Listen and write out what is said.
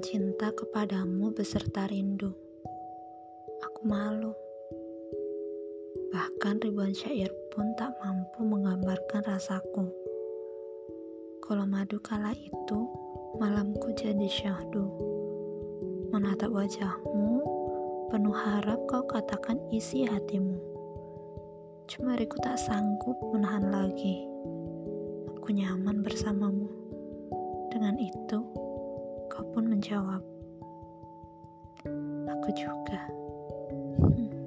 cinta kepadamu beserta rindu. Aku malu. Bahkan ribuan syair pun tak mampu menggambarkan rasaku. Kalau madu kala itu, malamku jadi syahdu. Menatap wajahmu, penuh harap kau katakan isi hatimu. Cuma aku tak sanggup menahan lagi. Aku nyaman bersamamu. Dengan itu, kau pun menjawab, "Aku juga." Hmm.